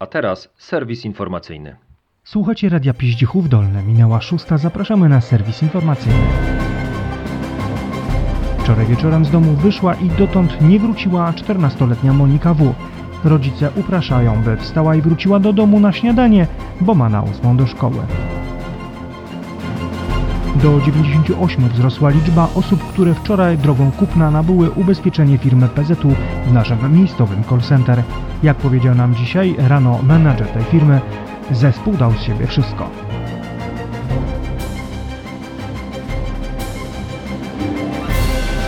A teraz serwis informacyjny. Słuchacie Radia Piździchów Dolne. Minęła szósta. Zapraszamy na serwis informacyjny. Wczoraj wieczorem z domu wyszła i dotąd nie wróciła 14-letnia Monika W. Rodzice upraszają, by wstała i wróciła do domu na śniadanie, bo ma na ósmą do szkoły. Do 98 wzrosła liczba osób, które wczoraj drogą kupna nabyły ubezpieczenie firmy PZU w naszym miejscowym call center. Jak powiedział nam dzisiaj rano menadżer tej firmy, zespół dał z siebie wszystko.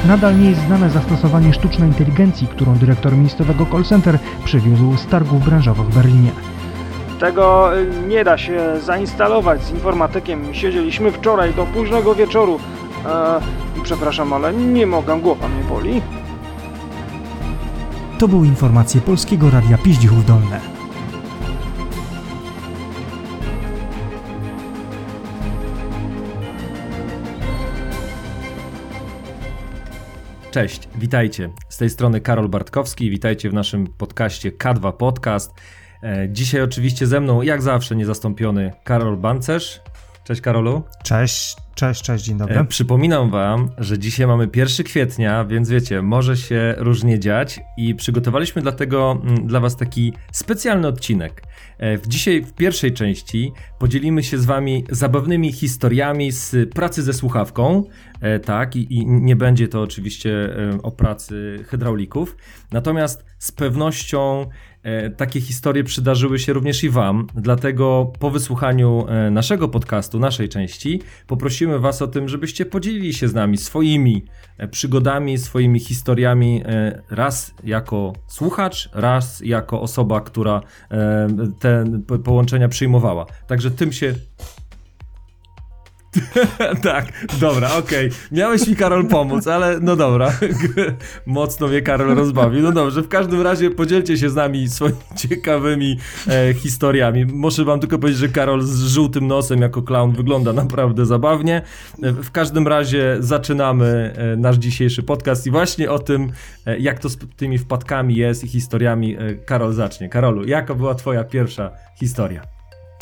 Nadal nie jest znane zastosowanie sztucznej inteligencji, którą dyrektor miejscowego call center przywiózł z targów branżowych w Berlinie. Tego y, nie da się zainstalować z informatykiem. Siedzieliśmy wczoraj do późnego wieczoru. E, przepraszam, ale nie mogę, głowa mnie boli. To były informacje Polskiego Radia Piździchów Dolne. Cześć, witajcie. Z tej strony Karol Bartkowski. Witajcie w naszym podcaście K2 Podcast. E, Dzisiaj oczywiście ze mną, jak zawsze, niezastąpiony Karol Bancerz. Cześć Karolu. Cześć, cześć, cześć, dzień dobry. E, Przypominam wam, że dzisiaj mamy 1 kwietnia, więc wiecie, może się różnie dziać i przygotowaliśmy dlatego mm, dla was taki specjalny odcinek. E, W dzisiaj w pierwszej części podzielimy się z wami zabawnymi historiami z pracy ze słuchawką, tak, i, i nie będzie to oczywiście o pracy hydraulików, natomiast z pewnością takie historie przydarzyły się również i Wam. Dlatego po wysłuchaniu e, naszego podcastu, naszej części, poprosimy Was o tym, żebyście podzielili się z nami swoimi e, przygodami, swoimi historiami, e, raz jako słuchacz, raz jako osoba, która e, te po- połączenia przyjmowała. Także tym się tak, dobra, okej. Miałeś mi Karol pomóc, ale no dobra. Mocno mnie Karol rozbawił. No dobrze, w każdym razie podzielcie się z nami swoimi ciekawymi e, historiami. Muszę wam tylko powiedzieć, że Karol z żółtym nosem jako clown wygląda naprawdę zabawnie. E, w każdym razie zaczynamy e, nasz dzisiejszy podcast i właśnie o tym, e, jak to z tymi wpadkami jest i historiami Karol zacznie. Karolu, jaka była twoja pierwsza historia?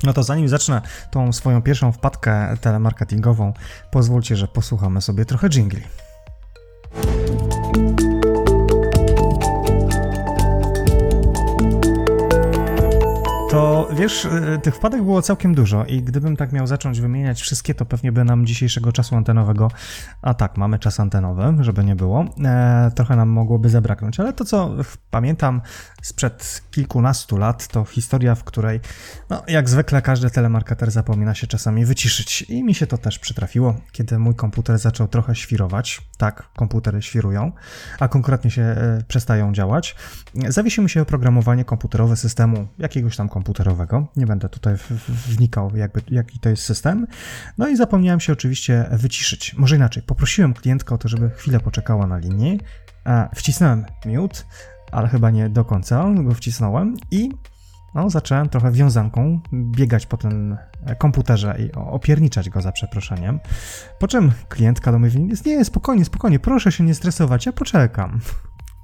No to zanim zacznę tą swoją pierwszą wpadkę telemarketingową, pozwólcie, że posłuchamy sobie trochę jingli. To wiesz, y, tych wpadek było całkiem dużo i gdybym tak miał zacząć wymieniać wszystkie, to pewnie by nam dzisiejszego czasu antenowego, a tak, mamy czas antenowy, żeby nie było, e, trochę nam mogłoby zabraknąć, ale to co pamiętam sprzed kilkunastu lat, to historia, w której, no jak zwykle każdy telemarketer zapomina się czasami wyciszyć. I mi się to też przytrafiło, kiedy mój komputer zaczął trochę świrować, tak, komputery świrują, a konkretnie się e, przestają działać, zawiesiło mi się oprogramowanie komputerowe systemu jakiegoś tam komputerowego. Nie będę tutaj wnikał, jakby, jaki to jest system. No i zapomniałem się oczywiście wyciszyć. Może inaczej, poprosiłem klientkę o to, żeby chwilę poczekała na linii. E, wcisnąłem mute, ale chyba nie do końca go wcisnąłem i no, zacząłem trochę wiązanką biegać po tym komputerze i opierniczać go za przeproszeniem. Po czym klientka do mnie mówi, nie, spokojnie, spokojnie, proszę się nie stresować, ja poczekam.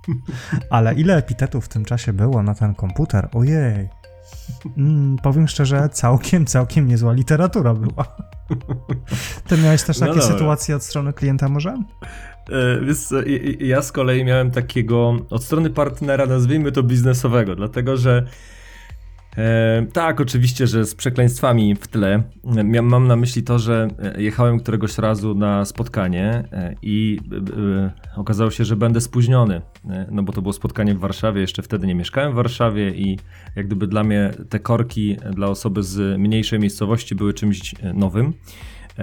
Ale ile epitetów w tym czasie było na ten komputer? Ojej. Mm, powiem szczerze, całkiem, całkiem niezła literatura była. Ty miałeś też No takie dobra. sytuacje od strony klienta może? E, i- ja z kolei miałem takiego od strony partnera, nazwijmy to biznesowego, dlatego że e, tak, oczywiście, że z przekleństwami w tle. Mam na myśli to, że e, jechałem któregoś razu na spotkanie e, i e, e, okazało się, że będę spóźniony, no bo to było spotkanie w Warszawie, jeszcze wtedy nie mieszkałem w Warszawie i jak gdyby dla mnie te korki dla osoby z mniejszej miejscowości były czymś nowym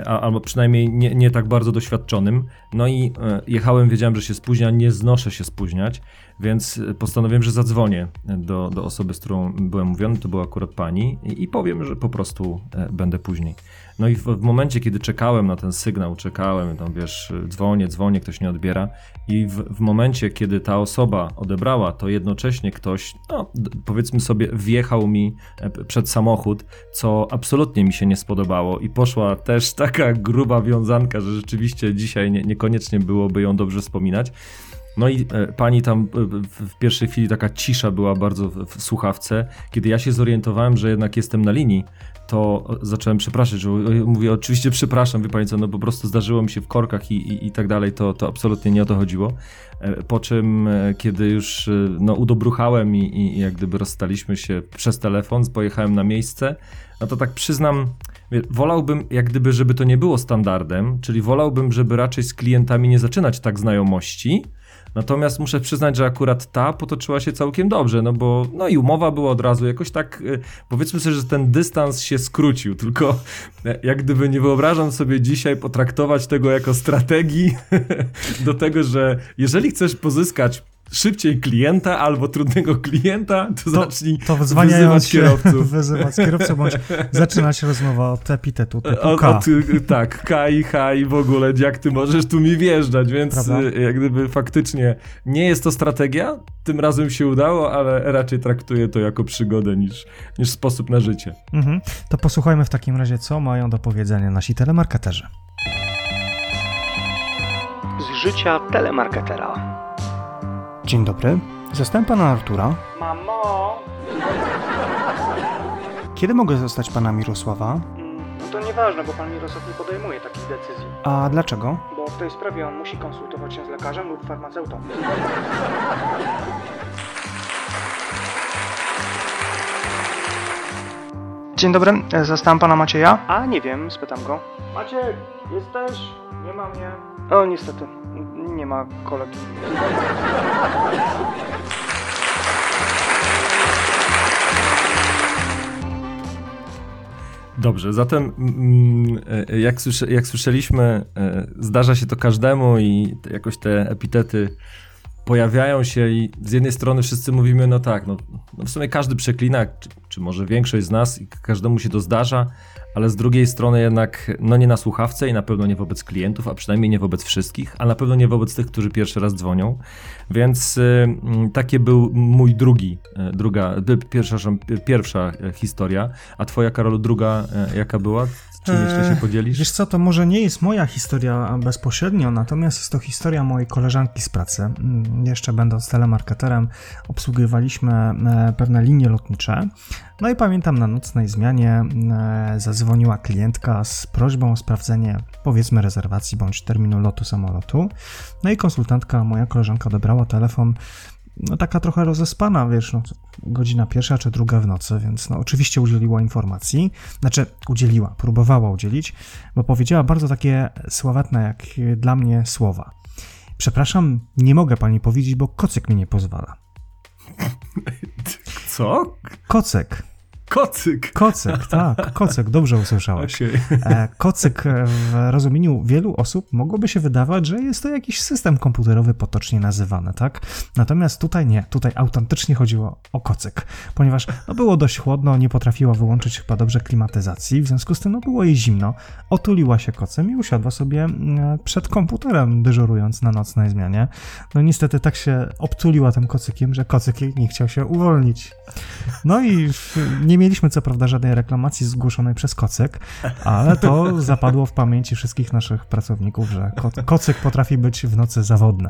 albo przynajmniej nie, nie tak bardzo doświadczonym. No i jechałem, wiedziałem, że się spóźnia, nie znoszę się spóźniać, więc postanowiłem, że zadzwonię do, do osoby, z którą byłem mówiony, to była akurat pani, i, powiem, że po prostu e, będę później. No i w, w momencie, kiedy czekałem na ten sygnał, czekałem, tam wiesz, dzwonię, dzwonię, ktoś nie odbiera i w, w momencie, kiedy ta osoba odebrała, to jednocześnie ktoś, no powiedzmy sobie, wjechał mi e, przed samochód, co absolutnie mi się nie spodobało i poszła też taka gruba wiązanka, że rzeczywiście dzisiaj nie, niekoniecznie byłoby ją dobrze wspominać. No i e, pani tam e, w, pierwszej chwili taka cisza była bardzo w, słuchawce. Kiedy ja się zorientowałem, że jednak jestem na linii, to zacząłem przepraszać, że mówię, oczywiście przepraszam, wie pani co, no po prostu zdarzyło mi się w korkach i, i, i tak dalej, to, to absolutnie nie o to chodziło. E, po czym, e, kiedy już e, no, udobruchałem i, i jak gdyby rozstaliśmy się przez telefon, pojechałem na miejsce, no to tak przyznam, wolałbym jak gdyby, żeby to nie było standardem, czyli wolałbym, żeby raczej z klientami nie zaczynać tak znajomości, Natomiast muszę przyznać, że akurat ta potoczyła się całkiem dobrze, no bo no i umowa była od razu jakoś tak, y, powiedzmy sobie, że ten dystans się skrócił, tylko e, jak gdyby nie wyobrażam sobie dzisiaj potraktować tego jako strategii do tego, że jeżeli chcesz pozyskać szybciej klienta albo trudnego klienta, to, to zacznij to wyzywać kierowców. wyzywać kierowców, bądź zaczynać rozmowę od epitetu typu K. Od, tak, K i H i w ogóle, jak ty możesz tu mi wjeżdżać, więc Prawda? Y, jak gdyby faktycznie nie jest to strategia, tym razem się udało, ale raczej traktuję to jako przygodę niż, niż sposób na życie. Mhm. To posłuchajmy w takim razie, co mają do powiedzenia nasi telemarketerzy. Z życia telemarketera. Dzień dobry. Zostałem pana Artura. Mamo! Kiedy mogę zostać pana Mirosława? Mm, no to nieważne, bo pan Mirosław nie podejmuje takich decyzji. A dlaczego? Bo w tej sprawie on musi konsultować się z lekarzem lub farmaceutą. Dzień dobry, zastałem pana Macieja? A, nie wiem, spytam go. Maciek, jesteś? Nie ma mnie. O, niestety, nie ma kolegi. Dobrze, zatem mm, e, jak, słysze, jak słyszeliśmy, e, zdarza się to każdemu i jakoś te epitety pojawiają się i z jednej strony wszyscy mówimy, no tak, no, no w sumie każdy przeklina, czy, czy, może większość z nas i każdemu się to zdarza, ale z drugiej strony jednak, no nie na słuchawce i na pewno nie wobec klientów, a przynajmniej nie wobec wszystkich, a na pewno nie wobec tych, którzy pierwszy raz dzwonią. Więc y, takie był mój drugi, y, druga, y, pierwsza, pierwsza historia, a twoja, Karolu, druga jaka była? Czym jeszcze się eee, podzielisz? Wiesz co, to może nie jest moja historia bezpośrednio, natomiast jest to historia mojej koleżanki z pracy. Mm, jeszcze będąc telemarketerem, obsługiwaliśmy e, pewne linie lotnicze. No i pamiętam na nocnej zmianie e, zadzwoniła klientka z prośbą o sprawdzenie powiedzmy rezerwacji bądź terminu lotu samolotu. No i konsultantka, moja koleżanka odebrała telefon no taka trochę rozespana, wiesz, no, godzina pierwsza czy druga w nocy, więc no, oczywiście udzieliła informacji, znaczy udzieliła, próbowała udzielić, bo powiedziała bardzo takie sławetne jak dla mnie słowa. Przepraszam, nie mogę pani powiedzieć, bo kocyk mi nie pozwala. Co? Kocek. Kocyk. Kocyk, tak, kocyk, dobrze usłyszałeś. Okay. Kocyk w rozumieniu wielu osób mogłoby się wydawać, że jest to jakiś system komputerowy potocznie nazywany, tak? Natomiast tutaj nie, tutaj autentycznie chodziło o kocyk, ponieważ no, było dość chłodno, nie potrafiła wyłączyć chyba dobrze klimatyzacji, w związku z tym no, było jej zimno, otuliła się kocem i usiadła sobie mm, przed komputerem, dyżurując na nocnej zmianie. No niestety tak się obtuliła tym kocykiem, że kocyk nie chciał się uwolnić. No i nie mieliśmy co prawda żadnej reklamacji zgłoszonej przez Kocyk, ale to zapadło w pamięci wszystkich naszych pracowników, że ko Kocyk potrafi być w nocy zawodny.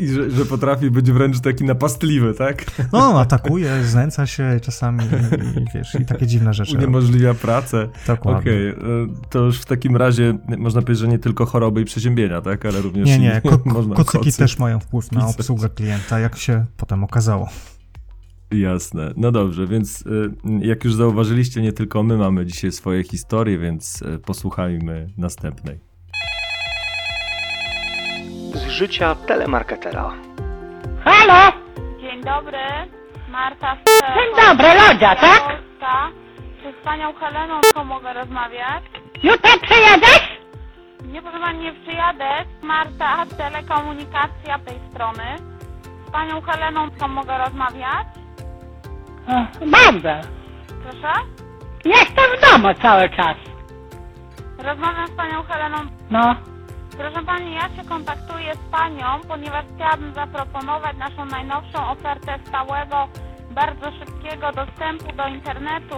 I, że, że, potrafi być wręcz taki napastliwy, tak? No, atakuje, znęca się czasami i, i wiesz, i takie dziwne rzeczy. Uniemożliwia pracę. Dokładnie. Okej, okay. E, to już w takim razie można powiedzieć, że nie tylko choroby i przeziębienia, tak? Ale również Nie, nie, ko kocyki też mają wpływ na obsługę klienta, jak się potem okazało. Jasne. No dobrze, więc y, jak już zauważyliście, nie tylko my mamy dzisiaj swoje historie, więc y, posłuchajmy następnej. Z życia telemarketera. Halo! Dzień dobry, Marta z Dzień dobry, Lodzia, tak? Polska. Czy z panią Heleną to mogę rozmawiać? Jutro przyjedziesz? Nie, proszę pani, nie przyjadę. Marta, telekomunikacja tej strony. Z panią Heleną to mogę rozmawiać? Bardzo. Proszę? Jestem w domu cały czas. Rozmawiam z panią Heleną. No. Proszę pani, ja się kontaktuję z panią, ponieważ chciałabym zaproponować naszą najnowszą ofertę stałego, bardzo szybkiego dostępu do internetu.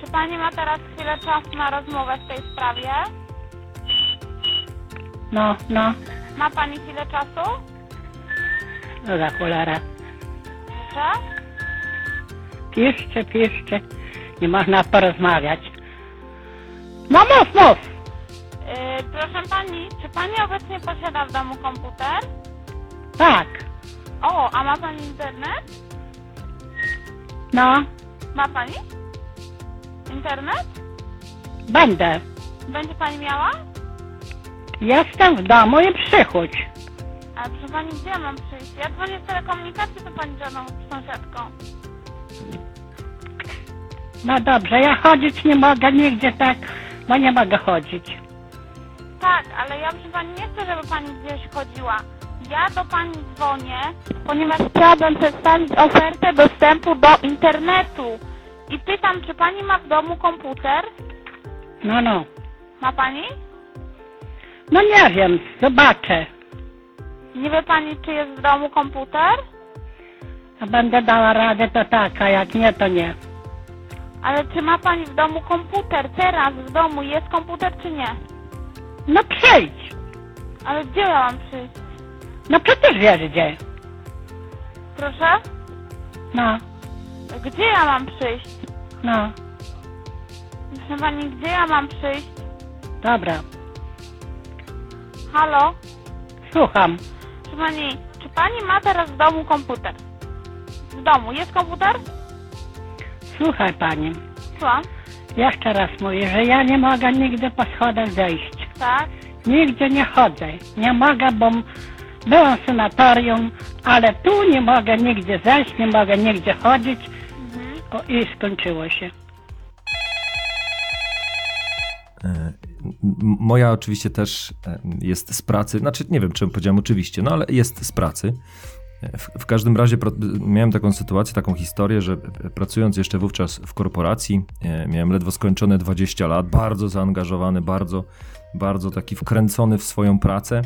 Czy pani ma teraz chwilę czasu na rozmowę w tej sprawie? No, no. Ma pani chwilę czasu? No za cholera. Proszę? Piszcie, piszcie. Nie można porozmawiać. No mów, mów. Yy, proszę pani, czy pani obecnie posiada w domu komputer? Tak. O, a ma pani internet? No, Ma pani? Internet? będę. Będzie pani miała? Jestem w domu i przychodź. Ale proszę pani, gdzie ja mam przyjść? Ja dzwonię z telekomunikacji, to pani żadną sąsiadką. No dobrze, ja chodzić nie mogę nigdzie tak, bo nie mogę chodzić. Tak, ale ja proszę pani nie chcę, żeby pani gdzieś chodziła. Ja do pani dzwonię, ponieważ chciałabym przedstawić ofertę dostępu do internetu. I pytam, czy pani ma w domu komputer? No, no. Ma pani? No nie wiem, zobaczę. Nie wie pani, czy jest w domu komputer? A będę dała radę, to tak, a jak nie, to nie. Ale czy ma pani w domu komputer? Teraz w domu jest komputer, czy nie? No przyjdź. Ale gdzie ja mam przyjść? No przecież wiesz gdzie. Proszę? No, Gdzie ja mam przyjść? no, Proszę pani, gdzie ja mam przyjść? dobra. Halo? Słucham. Proszę pani, czy pani ma teraz w domu komputer? W domu jest komputer? Słuchaj pani. Słucham. Jeszcze raz mówię, że ja nie mogę nigdy po schodach zejść. Tak? Nigdzie nie chodzę. Nie mogę, bo m- byłam w sanatorium, ale tu nie mogę nigdzie zejść, nie mogę nigdzie chodzić. Mhm. O, i skończyło się. E, m- Moja oczywiście też e, jest z pracy, znaczy nie wiem, czym powiedziałem oczywiście, no ale jest z pracy. E, W, w każdym razie miałem taką sytuację, taką historię, że e, pracując jeszcze wówczas w korporacji, e, miałem ledwo skończone 20 lat, bardzo zaangażowany, bardzo, bardzo taki wkręcony w swoją pracę.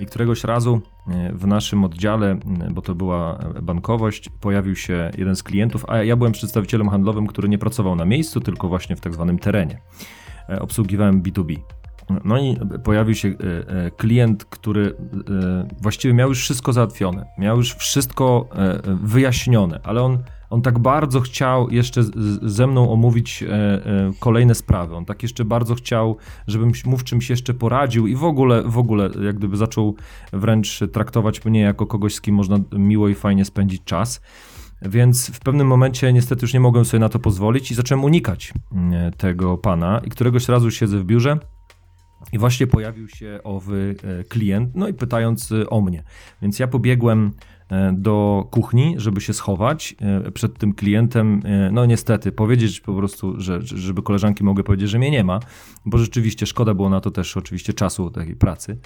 I któregoś razu e, w naszym oddziale, m, bo to była e, bankowość, pojawił się jeden z klientów, a ja byłem przedstawicielem handlowym, który nie pracował na miejscu, tylko właśnie w tak zwanym terenie e, obsługiwałem B2B. No i pojawił się e, e, klient, który e, właściwie miał już wszystko załatwione, miał już wszystko wyjaśnione, ale on, on tak bardzo chciał jeszcze ze mną omówić kolejne sprawy. On tak jeszcze bardzo chciał, żebym mu w czymś jeszcze poradził i w ogóle, w ogóle jak gdyby zaczął wręcz traktować mnie jako kogoś, z kim można miło i fajnie spędzić czas. Więc w pewnym momencie niestety już nie mogłem sobie na to pozwolić i zacząłem unikać tego pana. I któregoś razu siedzę w biurze i właśnie pojawił się owy e, klient, no i pytając e, o mnie. Więc ja pobiegłem e, do kuchni, żeby się schować przed tym klientem. No niestety, powiedzieć po prostu, że, żeby koleżanki mogły powiedzieć, że mnie nie ma, bo rzeczywiście szkoda było na to też oczywiście czasu takiej pracy.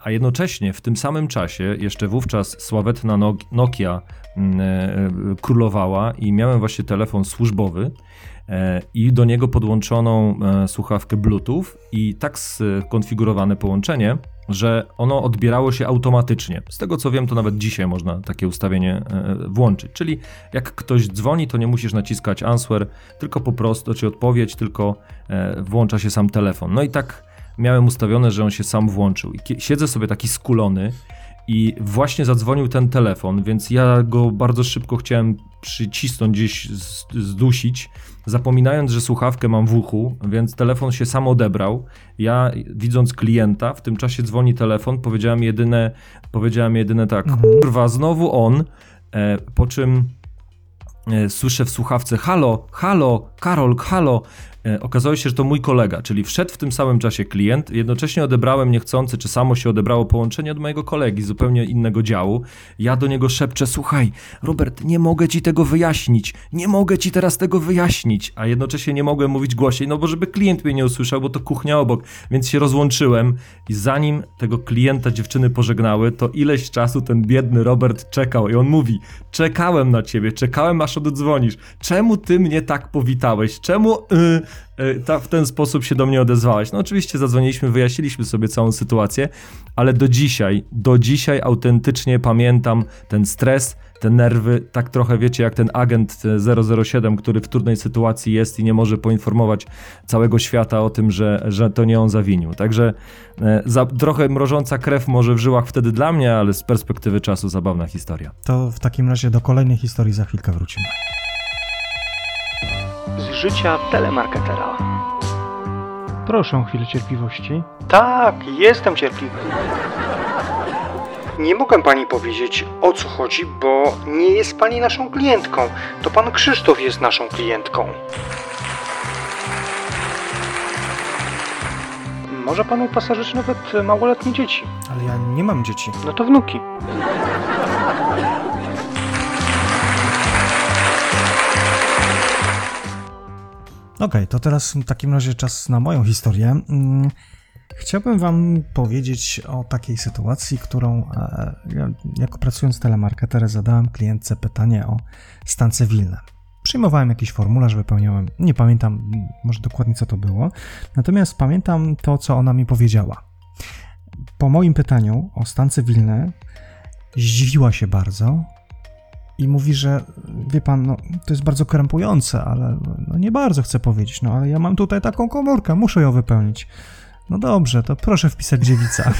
A jednocześnie w tym samym czasie, jeszcze wówczas sławetna Nok- Nokia mm, królowała i miałem właśnie telefon służbowy i do niego podłączoną e, słuchawkę Bluetooth i tak skonfigurowane połączenie, że ono odbierało się automatycznie. Z tego co wiem, to nawet dzisiaj można takie ustawienie e, włączyć. Czyli jak ktoś dzwoni, to nie musisz naciskać answer, tylko po prostu, czy odpowiedź, tylko e, włącza się sam telefon. No i tak miałem ustawione, że on się sam włączył. I siedzę sobie taki skulony i właśnie zadzwonił ten telefon, więc ja go bardzo szybko chciałem przycisnąć gdzieś, zdusić, zapominając, że słuchawkę mam w uchu, więc telefon się sam odebrał. Ja widząc klienta, w tym czasie dzwoni telefon, powiedziałem jedyne, powiedziałem jedyne tak, kurwa, znowu on, e, po czym słyszę w słuchawce halo, halo, Karol, halo. E, Okazało się, że to mój kolega, czyli wszedł w tym samym czasie klient. Jednocześnie odebrałem niechcący, czy samo się odebrało połączenie od mojego kolegi z zupełnie innego działu. Ja do niego szepczę: Słuchaj, Robert, nie mogę ci tego wyjaśnić. Nie mogę ci teraz tego wyjaśnić. A jednocześnie nie mogłem mówić głośniej, no bo żeby klient mnie nie usłyszał, bo to kuchnia obok. Więc się rozłączyłem i zanim tego klienta dziewczyny pożegnały, to ileś czasu ten biedny Robert czekał i on mówi: Czekałem na ciebie, czekałem aż oddzwonisz. Czemu ty mnie tak powitałeś? Czemu. y, e, ta, w ten sposób się do mnie odezwałaś. No oczywiście zadzwoniliśmy, wyjaśniliśmy sobie całą sytuację, ale do dzisiaj, do dzisiaj autentycznie pamiętam ten stres, te nerwy, tak trochę wiecie, jak ten agent 007, który w trudnej sytuacji jest i nie może poinformować całego świata o tym, że, że to nie on zawinił. Także e, za, trochę mrożąca krew może w żyłach wtedy dla mnie, ale z perspektywy czasu zabawna historia. To w takim razie do kolejnej historii za chwilkę wrócimy. Z życia telemarketera. Proszę o chwilę cierpliwości. Tak, jestem cierpliwy. Nie mogę pani powiedzieć o co chodzi, bo nie jest pani naszą klientką. To pan Krzysztof jest naszą klientką. Może pan upasażyć nawet małoletnie dzieci. Ale ja nie mam dzieci. No to wnuki. Okej, okay, to teraz w takim razie czas na moją historię. Mm, chciałbym Wam powiedzieć o takiej sytuacji, którą e, ja, jako pracując telemarketerem zadałem klientce pytanie o stan cywilny. Przyjmowałem jakiś formularz, wypełniałem, nie pamiętam może dokładnie co to było, natomiast pamiętam to, co ona mi powiedziała. Po moim pytaniu o stan cywilny zdziwiła się bardzo, i mówi, że wie pan, no, to jest bardzo krępujące, ale no, nie bardzo chcę powiedzieć, no ale ja mam tutaj taką komórkę, muszę ją wypełnić. No dobrze, to proszę wpisać dziewica.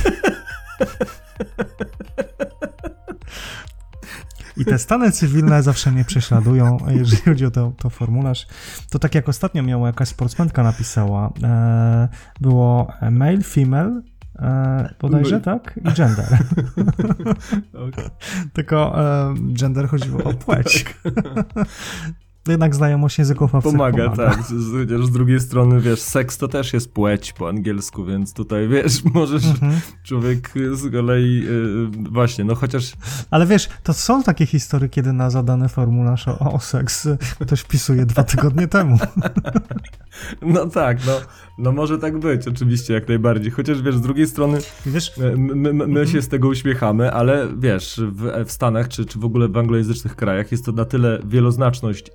I te stany cywilne zawsze mnie prześladują, jeżeli chodzi o to, to formularz. To tak jak ostatnio miała jakaś sportsmenka napisała, e, było male, female, E, bodajże, no tak? I gender. okay. Tylko e, gender chodziło o płeć. Jednak znajomość języków obcych pomaga. Pomaga, tak. Z, z, drugiej strony, wiesz, seks to też jest płeć po angielsku, więc tutaj, wiesz, możesz mhm. człowiek z kolei yy, właśnie, no chociaż... Ale wiesz, to są takie historie, kiedy na zadany formularz o, o seks ktoś wpisuje dwa tygodnie temu. No tak, no, no może tak być, oczywiście, jak najbardziej. Chociaż wiesz, z drugiej strony wiesz, my, my, my mhm. się z tego uśmiechamy, ale wiesz, w, w Stanach czy, czy w ogóle w anglojęzycznych krajach jest to na tyle wieloznaczność y,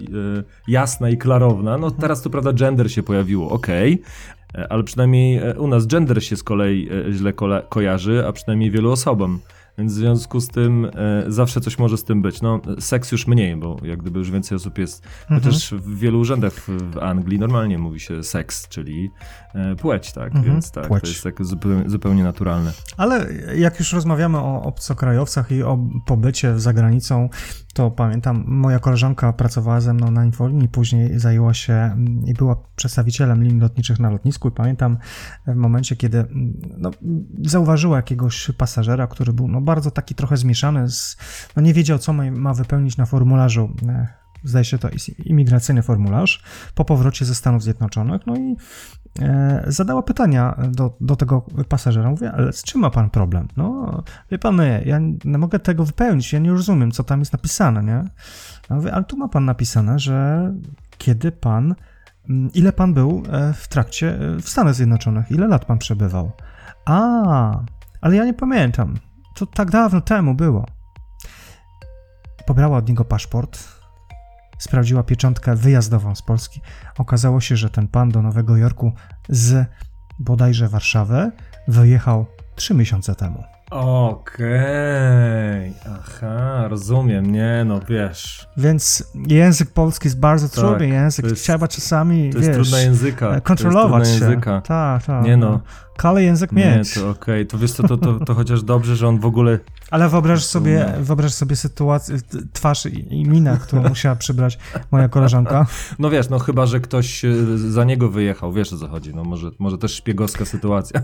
jasna i klarowna. No teraz to prawda gender się pojawiło, okej, okay, ale przynajmniej e, u nas gender się z kolei e, źle ko kojarzy, a przynajmniej wielu osobom. Więc w związku z tym e, zawsze coś może z tym być. No, seks już mniej, bo jak gdyby już więcej osób jest. Mhm. Chociaż w wielu urzędach w, w, Anglii normalnie mówi się seks, czyli e, płeć, tak? Mhm. Więc tak, płeć. to jest tak zupełnie, zupełnie naturalne. Ale jak już rozmawiamy o obcokrajowcach i o pobycie za granicą, to pamiętam, moja koleżanka pracowała ze mną na infolinii, później zajęła się mm, i była przedstawicielem linii lotniczych na lotnisku i pamiętam w momencie, kiedy mm, no, zauważyła jakiegoś pasażera, który był no, bardzo taki trochę zmieszany, z, no, nie wiedział, co ma, ma wypełnić na formularzu e, zdaje się to imigracyjny formularz, po powrocie ze Stanów Zjednoczonych, no i e, zadała pytania do, do tego pasażera. Mówię, ale z czym ma pan problem? No, wie pan, ja nie mogę tego wypełnić, ja nie rozumiem, co tam jest napisane, nie? Ja mówię, ale tu ma pan napisane, że kiedy pan, mm, ile pan był e, w trakcie e, w Stanach Zjednoczonych, ile lat pan przebywał? A, ale ja nie pamiętam. To tak dawno temu było. Pobrała od niego paszport, sprawdziła pieczątkę wyjazdową z Polski. Okazało się, że ten pan do Nowego Jorku z bodajże Warszawy wyjechał trzy miesiące temu. Okej, okay. aha, rozumiem, nie, no wiesz. Więc język polski jest bardzo tak, trudny język, jest, trzeba czasami, to wiesz, jest trudna języka. kontrolować to jest trudna się. Języka. Tak, tak. Nie no. Kale język mieć. Nie, to okej, okay. to wiesz co, to, to, to chociaż dobrze, że on w ogóle... Ale wyobraź sobie, wyobraź sobie sytuację, twarz i, i minę, którą musiała przybrać moja koleżanka. No wiesz, no chyba, że ktoś e, za niego wyjechał, wiesz o co chodzi, no może, może też szpiegowska sytuacja.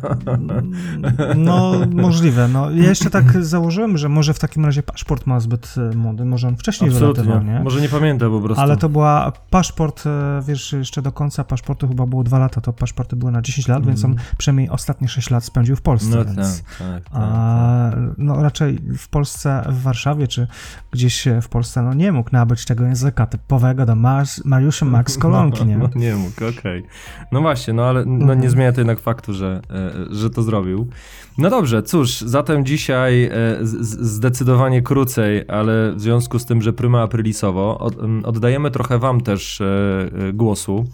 No możliwe, no ja jeszcze tak założyłem, że może w takim razie paszport ma zbyt e, młody, może on wcześniej Absolutnie. wylatywał, nie? Może nie pamięta po prostu. Ale to była paszport, e, wiesz, jeszcze do końca paszportu chyba było dwa lata, to paszporty były na 10 lat, mm. więc on przynajmniej ostatnie 6 lat spędził w Polsce, no, więc tak, tak, tak, a, no raczej w Polsce, w Warszawie, czy gdzieś w Polsce, no nie mógł nabyć tego języka typowego do Mars, Mariusza Max Kolonki, nie? No, no, nie mógł, okej. Okay. No właśnie, no ale no, nie mhm. zmienia to jednak faktu, że, e, że to zrobił. No dobrze, cóż, zatem dzisiaj e, zdecydowanie krócej, ale w związku z tym, że pryma aprilisowo, oddajemy trochę wam też e, głosu.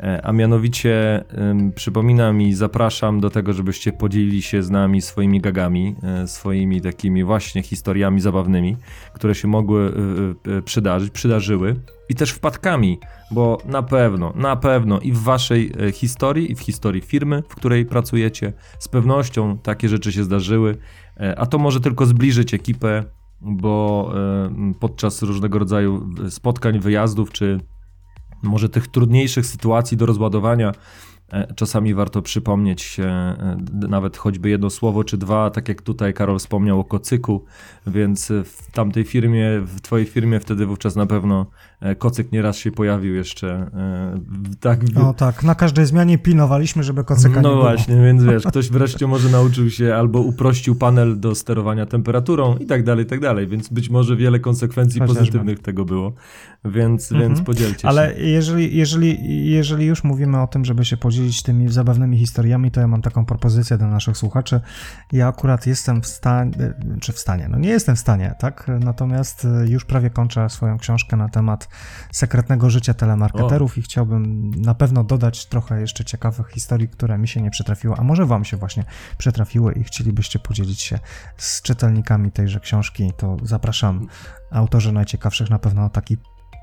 E, a mianowicie przypominam i zapraszam do tego, żebyście podzielili się z nami swoimi gagami, e, swoimi takimi właśnie historiami zabawnymi, które się mogły e, przydarzyć, przydarzyły i też wpadkami, bo na pewno, na pewno i w waszej historii, i w historii firmy, w której pracujecie, z pewnością takie rzeczy się zdarzyły, a to może tylko zbliżyć ekipę, bo podczas różnego rodzaju spotkań, wyjazdów czy może tych trudniejszych sytuacji do rozładowania czasami warto przypomnieć się e, nawet choćby jedno słowo czy dwa, tak jak tutaj Karol wspomniał o kocyku, więc w tamtej firmie, w twojej firmie wtedy wówczas na pewno E, kocyk nieraz się pojawił jeszcze. E, tak. O tak, na każdej zmianie pilnowaliśmy, żeby kocyka no nie było. No właśnie, więc wiesz, ktoś wreszcie może nauczył się albo uprościł panel do sterowania temperaturą i tak dalej, i tak dalej, więc być może wiele konsekwencji Chociażby. pozytywnych tego było, więc, mhm. więc podzielcie się. Ale jeżeli, jeżeli, jeżeli już mówimy o tym, żeby się podzielić tymi zabawnymi historiami, to ja mam taką propozycję do naszych słuchaczy. Ja akurat jestem w stanie, czy w stanie, no nie jestem w stanie, tak? Natomiast już prawie kończę swoją książkę na temat sekretnego życia telemarketerów o. i chciałbym na pewno dodać trochę jeszcze ciekawych historii, które mi się nie przytrafiły, a może wam się właśnie przytrafiły i chcielibyście podzielić się z czytelnikami tejże książki, to zapraszam. Autorzy najciekawszych na pewno taki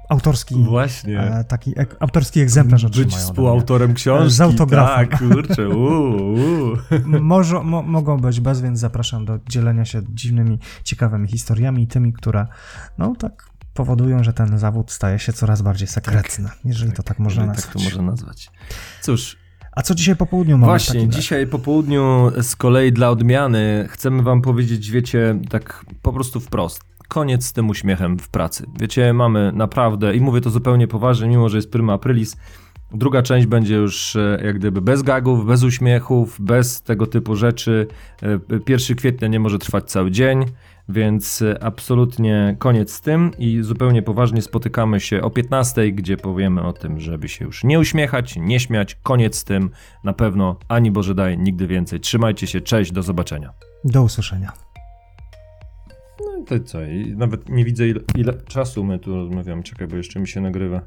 autorski, Właśnie. E, taki ek, autorski egzemplarz Być otrzymają. Być współautorem książki. Z autografem. Tak, kurczę, uu, uu. Może, mo, mogą być bez, więc zapraszam do dzielenia się dziwnymi, ciekawymi historiami, tymi, które no tak powodują, że ten zawód staje się coraz bardziej sekretny, tak, jeżeli tak, to tak można nazwać. Tak to można nazwać. Cóż. A co dzisiaj po południu mamy? Właśnie, dzisiaj po południu z kolei dla odmiany chcemy wam powiedzieć, wiecie, tak po prostu wprost. Koniec z tym uśmiechem w pracy. Wiecie, mamy naprawdę, i mówię to zupełnie poważnie, mimo że jest prima aprilis, Druga część będzie już e, jak gdyby bez gagów, bez uśmiechów, bez tego typu rzeczy. 1 e, kwietnia nie może trwać cały dzień. Więc e, absolutnie koniec z tym i zupełnie poważnie spotykamy się o 15, gdzie powiemy o tym, żeby się już nie uśmiechać, nie śmiać. Koniec z tym. Na pewno ani Boże daj, nigdy więcej. Trzymajcie się, cześć, do zobaczenia. Do usłyszenia. No i to co? I nawet nie widzę ile, ile czasu my tu rozmawiamy. Czekaj, bo jeszcze mi się nagrywa.